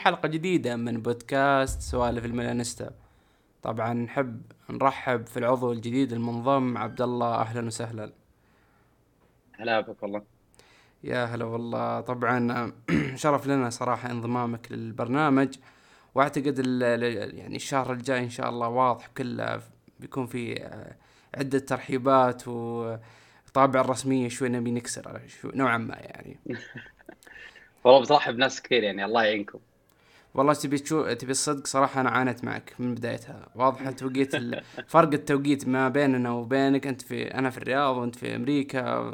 حلقة جديدة من بودكاست سوالف الميلانستا طبعا نحب نرحب في العضو الجديد المنضم عبد الله أهلا وسهلا. هلا بك والله. يا هلا والله. طبعا شرف لنا صراحة انضمامك للبرنامج. وأعتقد يعني الشهر الجاي إن شاء الله واضح كله بيكون في آه، عدة ترحيبات وطابع الرسمية شوي نبي نكسر شو نوعا ما يعني. والله بترحب ناس كثير يعني الله يعينكم. والله تبي تشوف تبي الصدق صراحة أنا عانيت معك من بدايتها. واضح التوقيت فرق التوقيت ما بيننا وبينك. أنت في أنا في الرياض وأنت في أمريكا.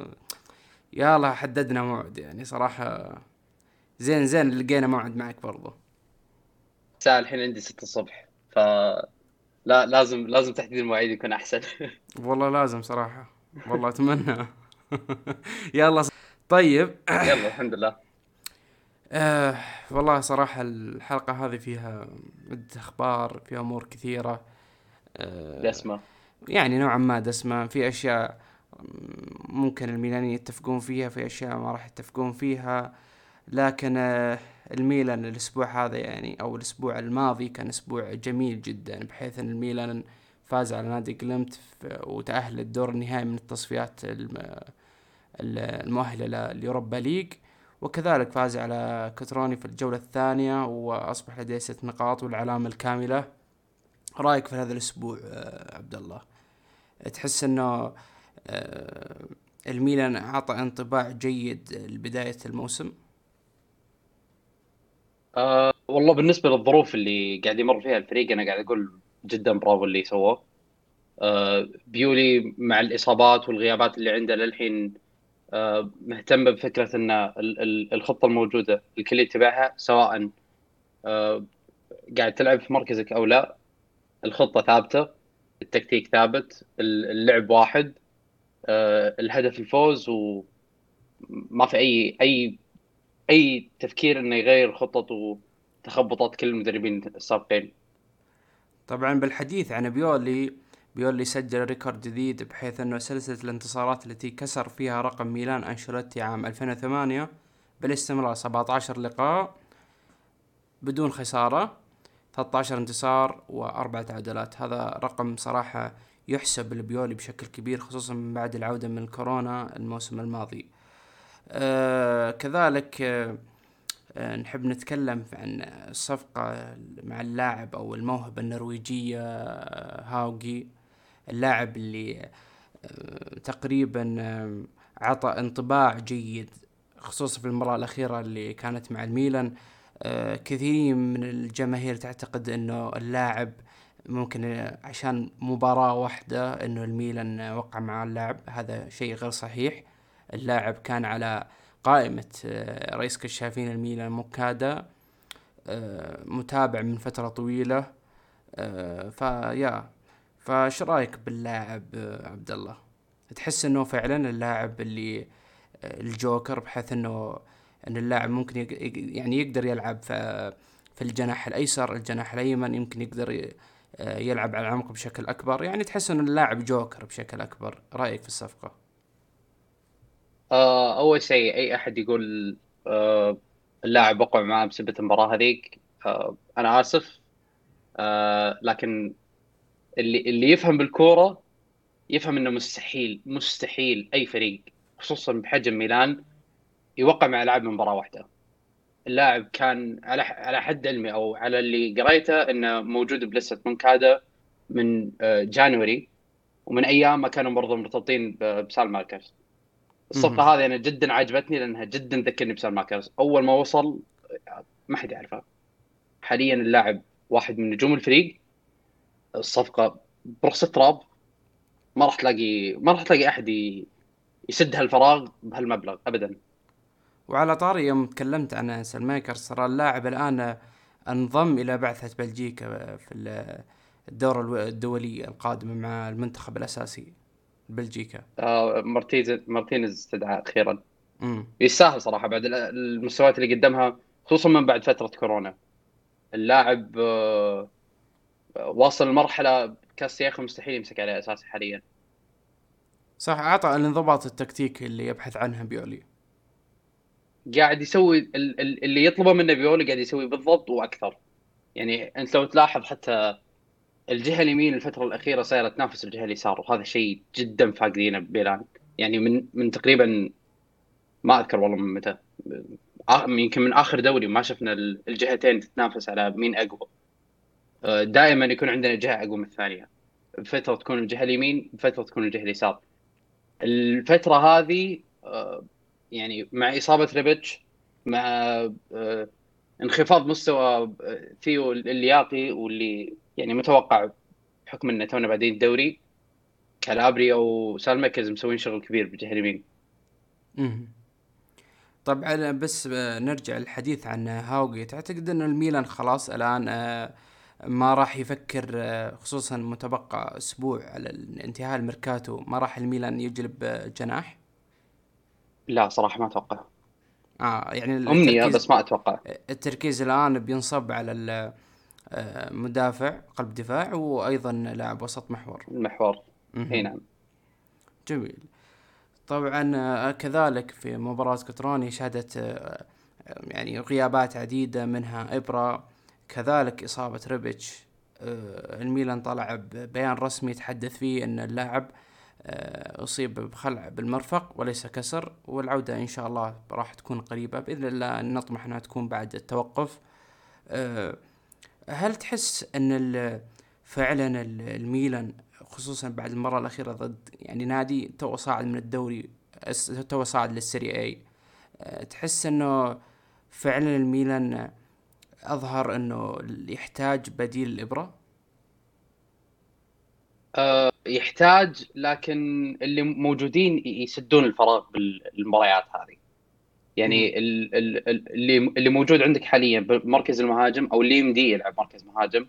يلا حددنا موعد يعني. صراحة زين زين لقينا موعد معك برضو. الساعة الحين عندي ستة الصبح. ف لا لازم لازم تحديد المواعيد يكون أحسن. والله لازم صراحة. والله أتمنى. يلا طيب. يلا الحمد لله. آه والله صراحة الحلقة هذه فيها أخبار فيها أمور كثيرة. آه دسمة. يعني نوعا ما دسمة. في أشياء ممكن الميلانيين يتفقون فيها في أشياء ما راح يتفقون فيها. لكن آه الميلان الأسبوع هذا يعني أو الأسبوع الماضي كان أسبوع جميل جدا بحيث أن الميلان فاز على نادي جلمت وتأهل الدور النهائي من التصفيات المؤهلة ليوروبا ليج. وكذلك فاز على كتروني في الجولة الثانية وأصبح لديه ست نقاط والعلامة الكاملة. رأيك في هذا الأسبوع آه، عبد الله تحس أنه آه، الميلان أعطى انطباع جيد لبداية الموسم؟ أه والله بالنسبة للظروف اللي قاعد يمر فيها الفريق أنا قاعد أقول جدا برافو اللي سووه. أه بيولي مع الإصابات والغيابات اللي عنده للحين مهتم بفكرة إن الخطة الموجودة الكل يتبعها سواء آه، قاعد تلعب في مركزك أو لا الخطة ثابتة التكتيك ثابت اللعب واحد آه، الهدف الفوز وما في أي أي أي تفكير إنه يغير خطط وتخبطات كل المدربين السابقين. طبعا بالحديث عن بيولي بيولي سجل ريكورد جديد بحيث أنه سلسلة الانتصارات التي كسر فيها رقم ميلان أنشيلوتي عام 2008 بالاستمرار 17 لقاء بدون خسارة 13 انتصار وأربع تعادلات. هذا رقم صراحة يحسب لبيولي بشكل كبير خصوصا من بعد العودة من الكورونا الموسم الماضي. آه كذلك آه نحب نتكلم عن الصفقة مع اللاعب أو الموهبة النرويجية آه، هاوغي اللاعب اللي آه، تقريبا آه، عطى انطباع جيد خصوصا في المباراة الأخيرة اللي كانت مع الميلان. آه، كثير من الجماهير تعتقد إنه اللاعب ممكن عشان مباراة واحدة إنه الميلان وقع مع اللاعب هذا شيء غير صحيح. اللاعب كان على قائمة رئيس كشافين الميلان موكادا متابع من فترة طويلة. فيا فايش رأيك باللاعب عبد الله تحس إنه فعلا اللاعب اللي الجوكر بحيث إنه إن اللاعب ممكن يعني يقدر يلعب في في الجناح الأيسر الجناح الأيمن يمكن يقدر يلعب على العمق بشكل أكبر. يعني تحس إنه اللاعب جوكر بشكل أكبر. رأيك في الصفقة؟ آه أول شيء أي أحد يقول آه اللاعب وقع معاه بسبب المباراة هذيك آه أنا آسف آه لكن اللي اللي يفهم بالكورة يفهم إنه مستحيل مستحيل أي فريق خصوصا بحجم ميلان يوقع مع لاعب من مباراة واحدة. اللاعب كان على على حد علمي أو على اللي قريته إنه موجود بلسة منكادا من آه، جانوري ومن أيام ما كانوا برضه مرتبطين بسالماكرز. الصفقة هذه أنا جدا عجبتني لأنها جدا ذكرني بسالماكرز. أول ما وصل ما حد يعرفه حاليا اللاعب واحد من نجوم الفريق. الصفقة برخص التراب ما راح تلاقي ما راح تلاقي أحد يسد هالفراغ بهالمبلغ ابدا. وعلى طاري يوم تكلمت عن سالماكرز ترى اللاعب الآن انضم إلى بعثة بلجيكا في الدورة الدولية القادمة مع المنتخب الأساسي بلجيكا. آه مارتيز مارتينيز استدعى أخيرا. يستاهل صراحة بعد المستويات اللي قدمها خصوصا من بعد فترة كورونا. اللاعب آه واصل لمرحلة كاس يا أخي مستحيل يمسك عليه اساسي حاليا. صح أعطى الانضباط التكتيكي اللي يبحث عنه بيولي. قاعد يسوي ال- ال- اللي يطلبه منه بيولي قاعد يسوي بالضبط وأكثر. يعني أنت لو تلاحظ حتى الجهة اليمين الفترة الأخيرة صايرة تنافس الجهة اليسار وهذا شيء جدا فاقدينه بميلان يعني من من تقريبا ما أذكر والله من متى يمكن من آخر دوري ما شفنا ال- الجهتين تتنافس على مين أقوى. دائما يكون عندنا جهة اقوى من الثانية. فترة تكون الجهة اليمين فترة تكون الجهة اليسار. الفترة هذه آه، يعني مع إصابة ريبتش مع آه، انخفاض مستوى آه، ثيو اللياقي واللي يعني متوقع بحكم إنه تونا بعدين الدوري كالابري أو سالمكز مسوين شغل كبير بالجهة اليمين. طبعا بس آه، نرجع للحديث عن هاوغي. تعتقد إن الميلان خلاص الآن آه، ما راح يفكر آه، خصوصا متبقى أسبوع على انتهاء الميركاتو ما راح الميلان يجلب آه، جناح؟ لا صراحة ما أتوقع. آه يعني أمنية بس ما أتوقع. التركيز الآن بينصب على آه، مدافع قلب دفاع وأيضا لاعب وسط محور. المحور. أي نعم. جميل. طبعا كذلك في مباراة كتروني شهدت يعني غيابات عديدة منها إبرا كذلك إصابة ريبيتش آه، الميلان طلع ببيان رسمي يتحدث فيه أن اللاعب آه، أصيب بخلع بالمرفق وليس كسر والعودة إن شاء الله راح تكون قريبة بإذن الله نطمح أنها تكون بعد التوقف. آه، هل تحس أن فعلا ال- الميلان خصوصا بعد المرة الأخيرة ضد يعني نادي تو صاعد من الدوري تو صاعد للسيري أه، تحس أنه فعلا الميلان أظهر إنه يحتاج بديل لإبرا؟ أه يحتاج لكن اللي موجودين يسدون الفراغ بالمباريات هذه. يعني ال- ال- ال- اللي اللي موجود عندك حاليا بمركز المهاجم أو اللي يمدي يلعب مركز مهاجم.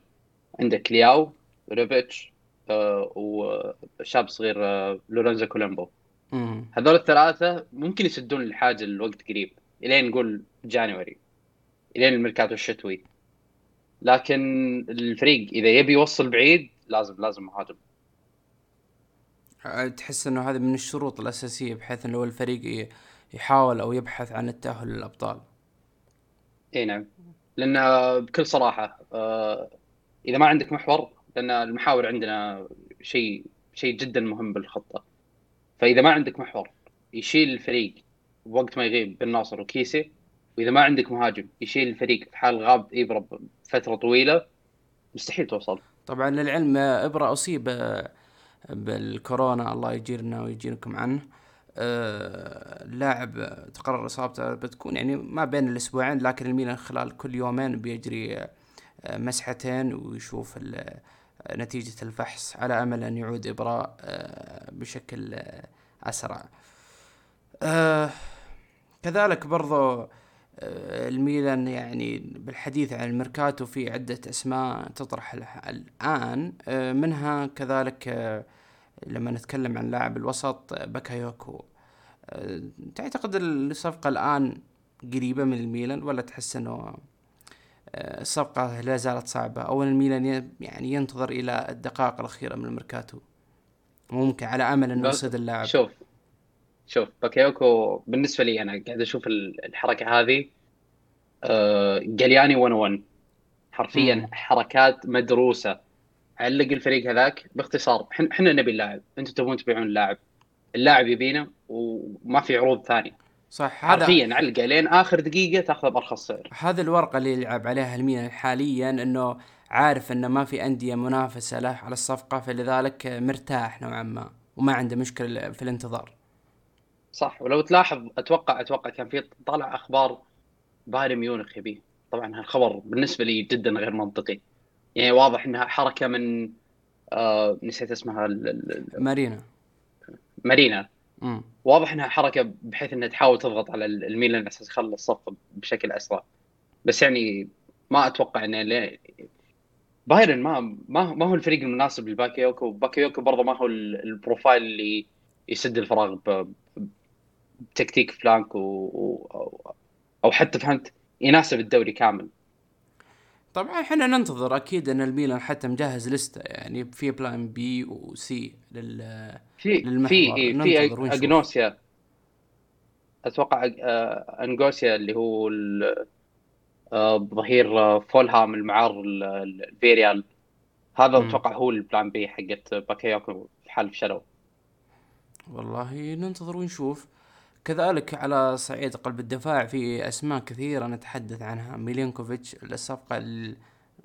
عندك لياو ريبيتش أه وشاب صغير أه لورينزو كولومبو. هذول الثلاثة ممكن يسدون الحاجة لوقت قريب إلين نقول January. إلين الميركاتو الشتوي. لكن الفريق إذا يبي يوصل بعيد لازم لازم مهاجم. تحس إنه هذه من الشروط الأساسية بحيث إنه الفريق يحاول أو يبحث عن التأهل للأبطال. إي نعم. لأن بكل صراحة آه، إذا ما عندك محور لأن المحاور عندنا شيء شيء جدا مهم بالخطة. فإذا ما عندك محور يشيل الفريق وقت ما يغيب بن ناصر وكيسي وإذا ما عندك مهاجم يشيل الفريق في حال غاب ابره فترة طويلة مستحيل توصل. طبعا للعلم إبرة أصيب بالكورونا الله يجيرنا ويجيركم عنه. اللاعب آه، تقرر إصابته بتكون يعني ما بين الأسبوعين لكن الميلان خلال كل يومين بيجري آه، مسحتين ويشوف نتيجة الفحص. على أمل أن يعود إبرة آه، بشكل أسرع. كذلك برضو الميلان يعني بالحديث عن الميركاتو في عدة أسماء تطرح الآن. آه، منها كذلك آه، لما نتكلم عن لاعب الوسط آه، باكايوكو. آه، تعتقد الصفقة الآن قريبة من الميلان ولا تحس أنه آه، الصفقة لا زالت صعبة؟ أو الميلان يعني ينتظر إلى الدقائق الأخيرة من الميركاتو؟ ممكن على أمل أنه يصيد اللاعب. شوف شوف باكيوكو بالنسبة لي أنا قاعد أشوف ال- الحركة هذه آه، جالياني 101 حرفيا مم. حركات مدروسة. علق الفريق هذاك باختصار إحنا نبي اللاعب أنتم تبون تبيعون اللاعب. اللاعب يبينا وما في عروض ثانية. صح هذا حرفيا علقة لين آخر دقيقة تاخذه بأرخص سعر. هذه الورقة اللي يلعب عليها الميلان حاليا إنه عارف إنه ما في أندية منافسة له على الصفقة فلذلك مرتاح نوعا ما وما عنده مشكلة في الانتظار. صح. ولو تلاحظ أتوقع أتوقع كان في طالع أخبار بايرن ميونخ يبيه طبعا هالخبر بالنسبة لي جدا غير منطقي. يعني واضح إنها حركة من آه نسيت اسمها ال- ال- ال- مارينا. مارينا. امم واضح إنها حركة بحيث إنها تحاول تضغط على ال- الميلان على أساس يخلص الصفقه بشكل أسرع. بس يعني ما أتوقع إنه بايرن ما ما ما هو الفريق المناسب لباكيوكو. باكيوكو برضه ما هو ال- البروفايل اللي يسد الفراغ بتكتيك فلانك و... و... أو- أو حتى فهمت يناسب الدوري كامل. طبعا إحنا ننتظر أكيد أن الميلان حتى مجهز لستة يعني في بلان بي وسي لل في. في في. أجنوسيا. أتوقع آه، أنجوسيا اللي هو آه، ظهير فولهام المعار لفياريال. هذا أتوقع هو ال plan B حقت باكيوكو في حال فشلوا. والله ننتظر ونشوف. كذلك على صعيد قلب الدفاع في أسماء كثيرة نتحدث عنها. ميلينكوفيتش الصفقه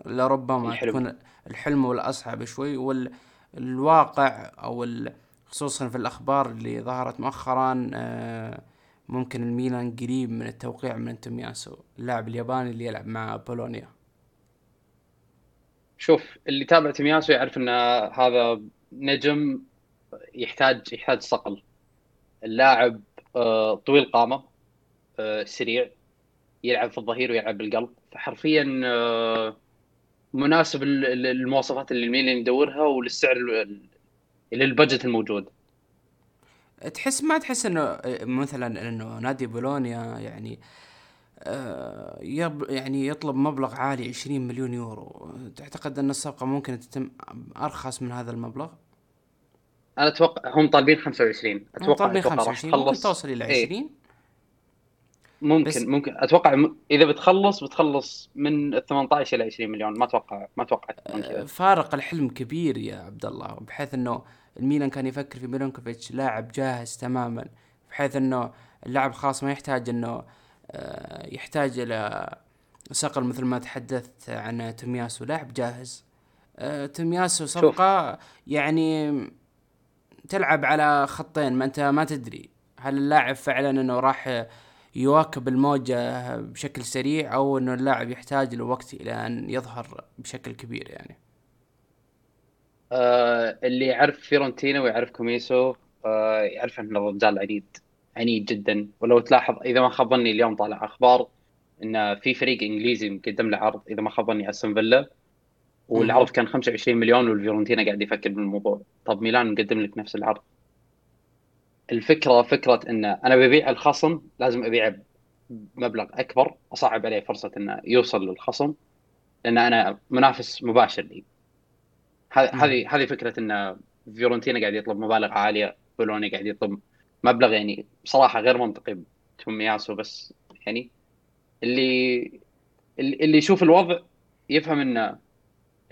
لربما الحلم. تكون الحلم والأصعب شوي والواقع أو خصوصا في الأخبار اللي ظهرت مؤخرا آه، ممكن الميلان قريب من التوقيع من تومياسو اللاعب الياباني اللي يلعب مع بولونيا. شوف اللي تابع تومياسو يعرف إن هذا نجم يحتاج يحتاج صقل. اللاعب طويل قامة آه، سريع يلعب في الظهير ويلعب بالقلب. فحرفيا مناسب المواصفات اللي الميلان يدورها وللسعر للبجت الموجود. تحس ما تحس إنه مثلا إنه نادي بولونيا يعني آه يب يعني يطلب مبلغ عالي 20 مليون يورو. تعتقد إن الصفقة ممكن تتم أرخص من هذا المبلغ؟ أنا أتوقع هم طالبين 25 أتوقع طالبين 25 ممكن توصل إلى 20 إيه. ممكن بس ممكن. أتوقع م... إذا بتخلص بتخلص من 18 إلى 20 مليون. ما أتوقع ما أتوقع آه فارق الحلم كبير يا عبد الله بحيث إنه الميلان كان يفكر في ميلونكوفيتش لاعب جاهز تماما بحيث إنه اللاعب خلاص ما يحتاج إنه آه يحتاج إلى صقل مثل ما تحدثت عن تومياسو لاعب جاهز. آه تومياسو صفقة يعني تلعب على خطين ما انت ما تدري. هل اللاعب فعلا إنه راح يواكب الموجة بشكل سريع أو إنه اللاعب يحتاج له وقت إلى أن يظهر بشكل كبير يعني؟ آه اللي يعرف فيورنتينا ويعرف كوميسو آه يعرف إن الرجال عنيد عنيد جدا. ولو تلاحظ إذا ما خاب ظني اليوم طالع أخبار إن في فريق إنجليزي مقدم له عرض إذا ما خاب ظني أستون فيلا. والعرض كان 25 مليون والفيورنتينا قاعد يفكر بالموضوع. طب ميلان مقدم لك نفس العرض. الفكرة فكرة إن أنا ببيع لخصم لازم ابيعه بمبلغ أكبر أصعب عليه فرصة إنه يوصل للخصم لأن أنا منافس مباشر لي. هذه هذه فكرة إن فيورنتينا قاعد يطلب مبالغ عالية بولوني قاعد يطلب مبلغ يعني بصراحة غير منطقي تومياسو بس يعني اللي اللي يشوف الوضع يفهم إن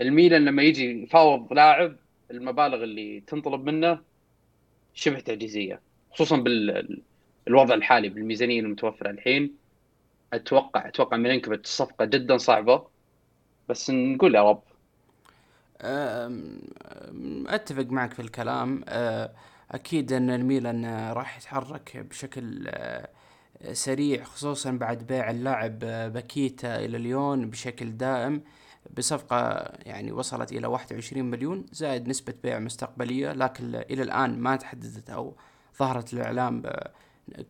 الميلان لما يجي يفاوض لاعب المبالغ اللي تنطلب منه شبه تعجيزية خصوصا بالوضع الحالي بالميزانية المتوفرة الحين. أتوقع أتوقع ميلينكوفيتش صفقة جدا صعبة. بس نقول يا رب. أتفق معك في الكلام. أكيد أن الميلان راح يتحرك بشكل سريع خصوصا بعد بيع اللاعب باكيتا إلى ليون بشكل دائم. بصفقة يعني وصلت إلى 21 مليون زائد نسبة بيع مستقبلية لكن إلى الآن ما تحددت أو ظهرت الإعلام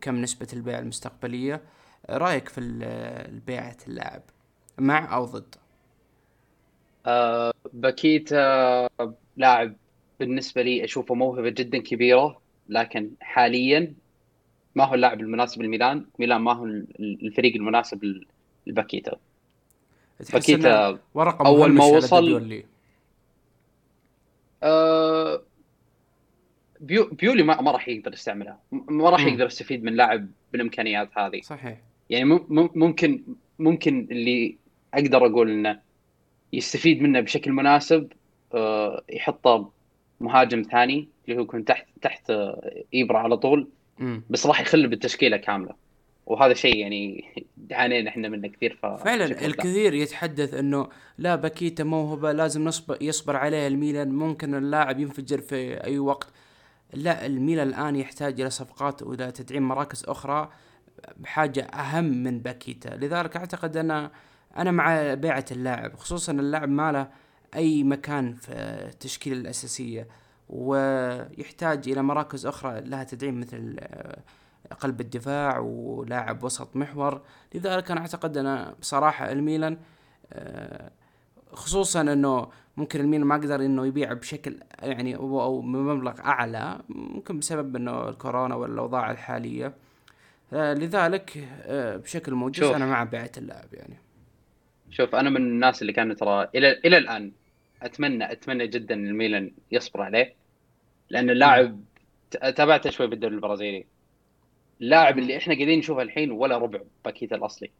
كم نسبة البيع المستقبلية. رأيك في البيعة اللاعب مع أو ضد؟ أه باكيتا لاعب بالنسبة لي أشوفه موهبة جدا كبيرة لكن حاليا ما هو اللاعب المناسب للميلان ميلان ما هو الفريق المناسب لباكيتا باكيتا ورقة أول ما وصل آه بيو بيولي ما, ما راح يقدر يستعملها. ما راح يقدر يستفيد من لاعب بالإمكانيات هذه. صحيح. يعني ممكن ممكن اللي أقدر أقول إنه يستفيد منه بشكل مناسب آه، يحطه مهاجم ثاني اللي هو يكون تحت تحت ايبرا على طول. بس راح يخل بالتشكيلة كاملة. وهذا شيء يعني عانينا إحنا منه كثير ف فعلا الكثير يتحدث إنه لا باكيتا موهبة لازم نصبر يصبر عليها الميلان. ممكن اللاعب ينفجر في أي وقت. لا الميلان الآن يحتاج إلى صفقات وإلى تدعيم مراكز أخرى بحاجة أهم من باكيتا. لذلك أعتقد أن أنا مع بيعة اللاعب خصوصا اللاعب ما له أي مكان في التشكيلة الأساسية ويحتاج إلى مراكز أخرى لها تدعيم مثل قلب الدفاع ولاعب وسط محور. لذلك أنا أعتقد أن بصراحة الميلان آه، خصوصا إنه ممكن الميلان ما قدر إنه يبيع بشكل يعني أو بمبلغ أعلى ممكن بسبب إنه الكورونا والأوضاع الحالية. آه، لذلك آه، بشكل موجز أنا مع بيعة اللاعب يعني. شوف أنا من الناس اللي كانوا ترى إلى إلى الآن اتمنى أتمنى جدا الميلان يصبر عليه لأن اللاعب تابعته شوي بالدوري البرازيلي. اللاعب اللي إحنا قاعدين نشوفه الحين ولا ربع باكيته الأصلي.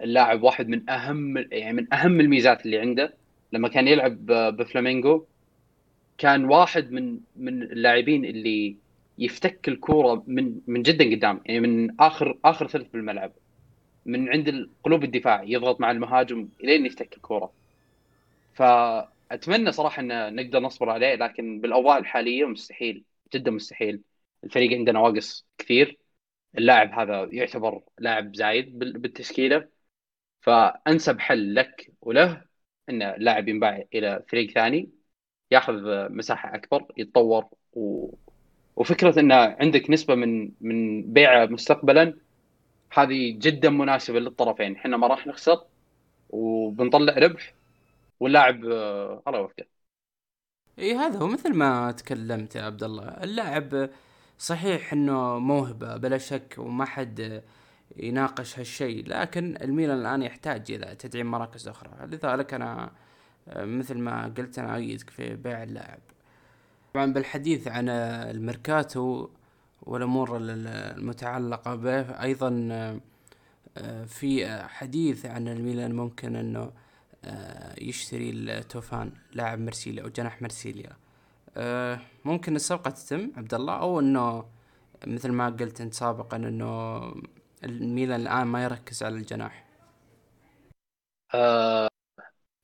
اللاعب واحد من أهم يعني من أهم الميزات اللي عنده. لما كان يلعب بفلامينغو كان واحد من من اللاعبين اللي يفتك الكورة من من جدا قدام. يعني من اخر آخر ثلث بالملعب. من عند قلوب الدفاع يضغط مع المهاجم إلين يفتك الكورة. فأتمنى صراحة إن نقدر نصبر عليه لكن بالأوضاع الحالية مستحيل جدا مستحيل. الفريق عنده نواقص كثير. اللاعب هذا يعتبر لاعب زايد بالتشكيلة. فأنسب حل لك وله إن اللاعب ينباع إلى فريق ثاني ياخذ مساحة أكبر يتطور و... وفكرة إن عندك نسبة من من بيعه مستقبلا هذه جدا مناسبة للطرفين. إحنا ما راح نخسر وبنطلع ربح واللاعب آه، الله يوفقه. اي هذا هو مثل ما تكلمت يا عبد الله. اللاعب صحيح إنه موهبة بلا شك وما حد يناقش هالشيء لكن الميلان الآن يحتاج إلى تدعيم مراكز أخرى. لذلك أنا آه، مثل ما قلت أنا إيدك في بيع اللاعب. طبعا بالحديث عن الميركاتو والأمور المتعلقة به أيضا آه، في حديث عن الميلان ممكن إنه آه، يشتري التوفان لاعب مرسيليا أو جناح مرسيليا. ممكن الصفقه تتم عبد الله أو إنه مثل ما قلت أنت سابقا إنه الميلان الآن ما يركز على الجناح. آه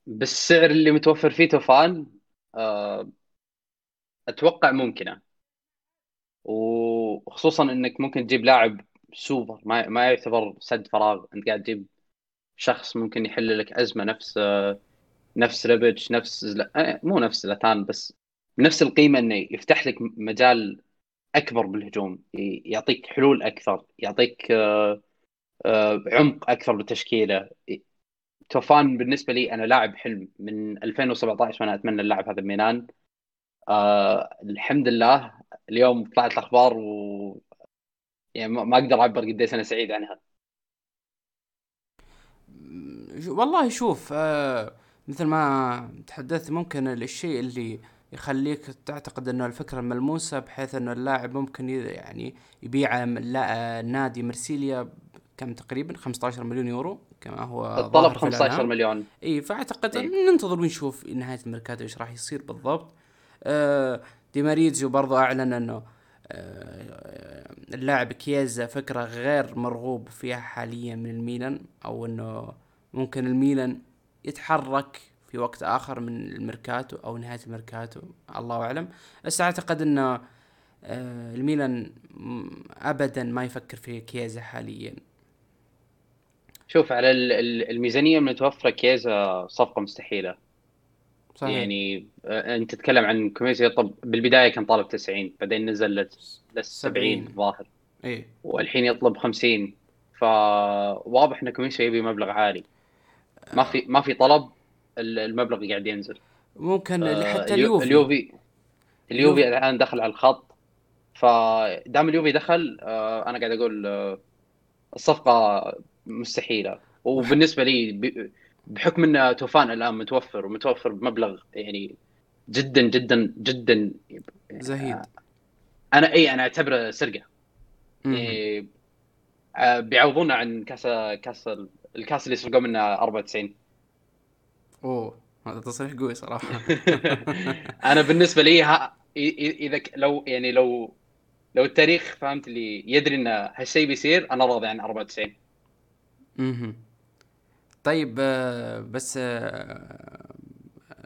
بالسعر اللي متوفر فيه توفان آه أتوقع ممكنة. وخصوصا إنك ممكن تجيب لاعب سوبر ما ما يعتبر سد فراغ. أنت قاعد تجيب شخص ممكن يحل لك أزمة نفس نفس ريبتش نفس زل... آه، مو نفس زلاتان بس بنفس القيمة إنه يفتح لك مجال أكبر بالهجوم يعطيك حلول أكثر يعطيك آه، آه، عمق أكثر بالتشكيله توفان بالنسبة لي أنا لاعب حلم من 2017 وأنا أتمنى اللاعب هذا ميلان آه الحمد لله اليوم طلعت الأخبار و يعني ما أقدر أعبر قديش أنا سعيد عنها. والله شوف آه مثل ما تحدثت ممكن الشيء اللي يخليك تعتقد إنه الفكرة ملموسة بحيث إنه اللاعب ممكن يعني يبيع نادي مرسيليا كم تقريبا؟ 15 مليون يورو كما هو الطلب 15 مليون. إي فأعتقد إيه؟ ننتظر ونشوف نهاية الميركاتو إيش راح يصير بالضبط. آه دي ماريزيو برضو أعلن إنه آه اللاعب كييزا فكرة غير مرغوب فيها حاليا من الميلان أو إنه ممكن الميلان يتحرك في وقت آخر من الميركاتو أو نهاية الميركاتو الله أعلم. بس أعتقد إنه آه الميلان ابدا ما يفكر في كيزا حاليا. شوف على الميزانية المتوفره كيزا صفقة مستحيلة. صحيح. يعني آه، أنت تتكلم عن كوميسو يطلب بالبداية كان طالب 90 بعدين نزل لل 70 ظاهر إيه. والحين يطلب 50 فواضح إن كوميسو يبي مبلغ عالي. ما في ما في طلب. المبلغ قاعد ينزل. ممكن آه حتى اليوفي. اليوفي. اليوفي الآن دخل على الخط. فدام اليوفي دخل آه أنا قاعد أقول آه الصفقة مستحيلة. وبالنسبة لي بحكم إن توفان الآن متوفر ومتوفر بمبلغ يعني جدا جدا جدا زهيد. أنا إي أنا أعتبره سرقة. آه، بيعوضونا عن كاس كاس الكاس اللي سرقوا منه 94 أوه. هذا تصريح قوي صراحة. أنا بالنسبة لي ها إذا لو يعني لو لو التاريخ فهمت لي يدري إن هالشيء بيصير أنا راضي عن 94 أها طيب آه، بس آه،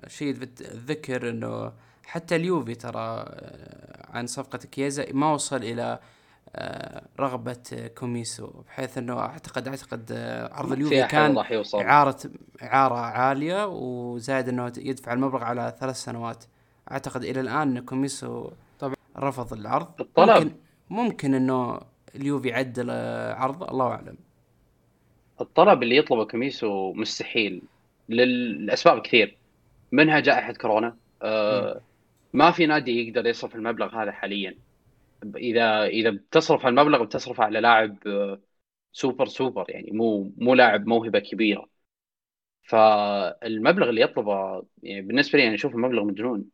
شيء تذكر إنه حتى اليوفي ترى آه، عن صفقة كيزا ما وصل إلى رغبة كوميسو بحيث إنه اعتقد أعتقد عرض اليوفي كان اعارة إعارة عالية وزائد إنه يدفع المبلغ على ثلاث سنوات. أعتقد إلى الآن كوميسو طبعا. رفض العرض. الطلب. ممكن, ممكن إنه اليوفي عدل عرض الله أعلم. الطلب اللي يطلبه كوميسو مستحيل للاسباب كثير. منها جائحة كورونا. آه ما في نادي يقدر يصرف المبلغ هذا حاليا. إذا إذا بتصرف المبلغ بتصرفه على لاعب آه، super super يعني مو مو لاعب موهبة كبيرة. فالمبلغ اللي يطلبه يعني بالنسبة لي أنا أشوف المبلغ مجنون.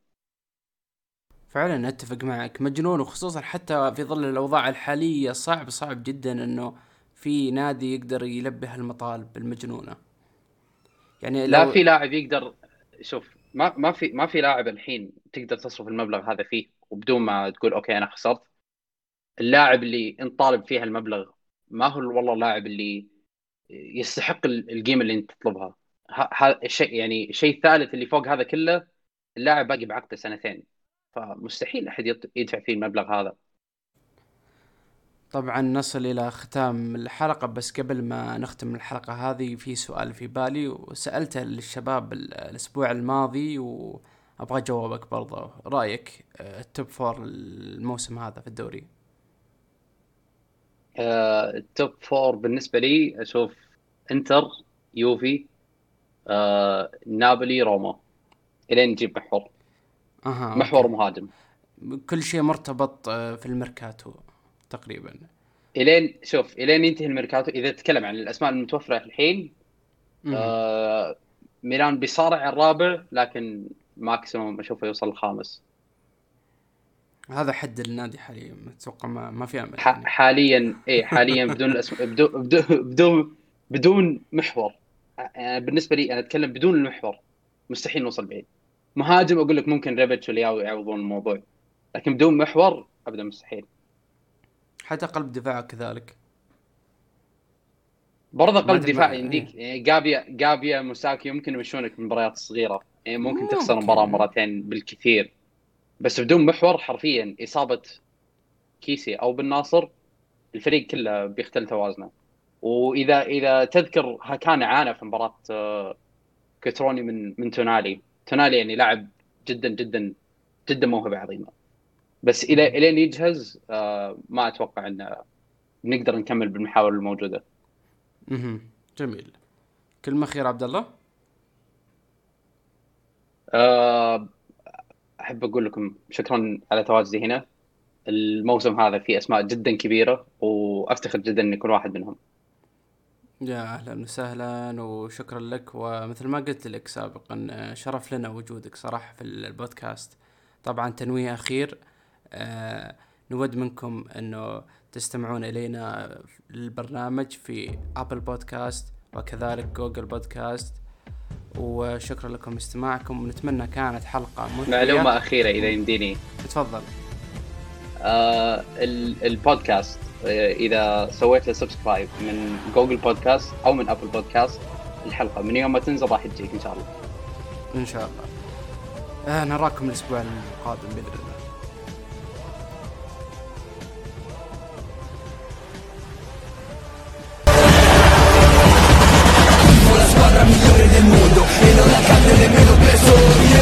فعلا أتفق معك. مجنون وخصوصا حتى في ظل الأوضاع الحالية صعب صعب جدا إنه في نادي يقدر يلبي هالمطالب المجنونة. يعني لو... لا في لاعب يقدر شوف ما ما في ما في لاعب الحين تقدر تصرف المبلغ هذا فيه وبدون ما تقول أوكي أنا خسرت. اللاعب اللي انت طالب فيه المبلغ ما هو والله اللاعب اللي يستحق القيمة اللي انت تطلبها. هذا الشيء يعني الشيء الثالث اللي فوق هذا كله اللاعب باقي بعقده سنتين. فمستحيل أحد يدفع فيه المبلغ هذا. طبعا نصل إلى ختام الحلقة بس قبل ما نختم الحلقة هذه في سؤال في بالي وسألته للشباب الأسبوع الماضي وأبغى جوابك برضه. رأيك آه، ال top four الموسم هذا في الدوري؟ ال top four بالنسبة لي أشوف إنتر يوفي آه، نابولي روما. إلين نجيب محور. أها محور أوكي. مهاجم. كل شيء مرتبط في الميركاتو تقريبا. إلين شوف إلين ينتهي الميركاتو. إذا تتكلم عن الأسماء المتوفرة الحين آه ميلان بيصارع الرابع لكن maximum أشوفه يوصل الخامس. هذا حد النادي حاليا أتوقع ما, ما في أمل. يعني. حاليا اي حاليا بدون الاسم بدون بدون بدون محور. يعني بالنسبة لي أنا أتكلم بدون المحور. مستحيل نوصل بعيد. مهاجم أقول لك ممكن ريبتش ولياو يعوضون الموضوع. لكن بدون محور ابدا مستحيل. حتى قلب دفاع كذلك. برضه قلب دفاع يمديك. يعني جابيا جابيا موساكي يمكن يمشونك في المباريات الصغيرة. يعني ممكن مم. تخسر مباراه مرتين بالكثير. بس بدون محور حرفيا إصابة كيسي أو بالناصر الفريق كله بيختل توازنه وإذا إذا تذكر كان عانى في مباراة آه، كتروني من من تونالي تونالي يعني لاعب جدا جدا جدا موهبة عظيمة بس إلى الين يجهز آه ما أتوقع ان نقدر نكمل بالمحاور الموجودة. أها جميل. كلمة أخيرة عبد الله؟ آه أحب أقول لكم شكرا على تواجدي هنا. الموسم هذا فيه أسماء جدا كبيرة وأفتخر جدا إني اكون واحد منهم. يا أهلا وسهلا وشكرا لك ومثل ما قلت لك سابقا شرف لنا وجودك صراحة في البودكاست. طبعا تنويه أخير آه نود منكم إنه تستمعون إلينا البرنامج في Apple Podcast وكذلك Google Podcast وشكرا لكم استماعكم ونتمنى كانت حلقة مثرية. معلومة أخيرة إذا يمديني. تفضل. آه البودكاست آه، إذا سويت له subscribe من Google Podcast أو من Apple Podcast الحلقة من يوم ما تنزل راح تجيك إن شاء الله. إن شاء الله. آه نراكم الأسبوع القادم بإذن الله. parte de menos peso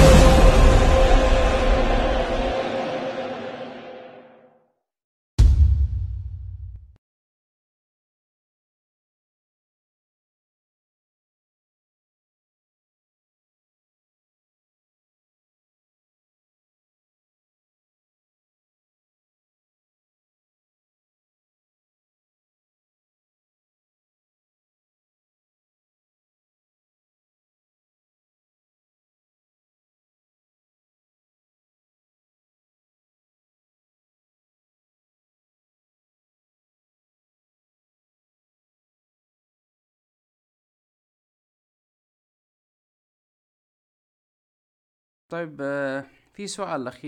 طيب آه، في سؤال أخير.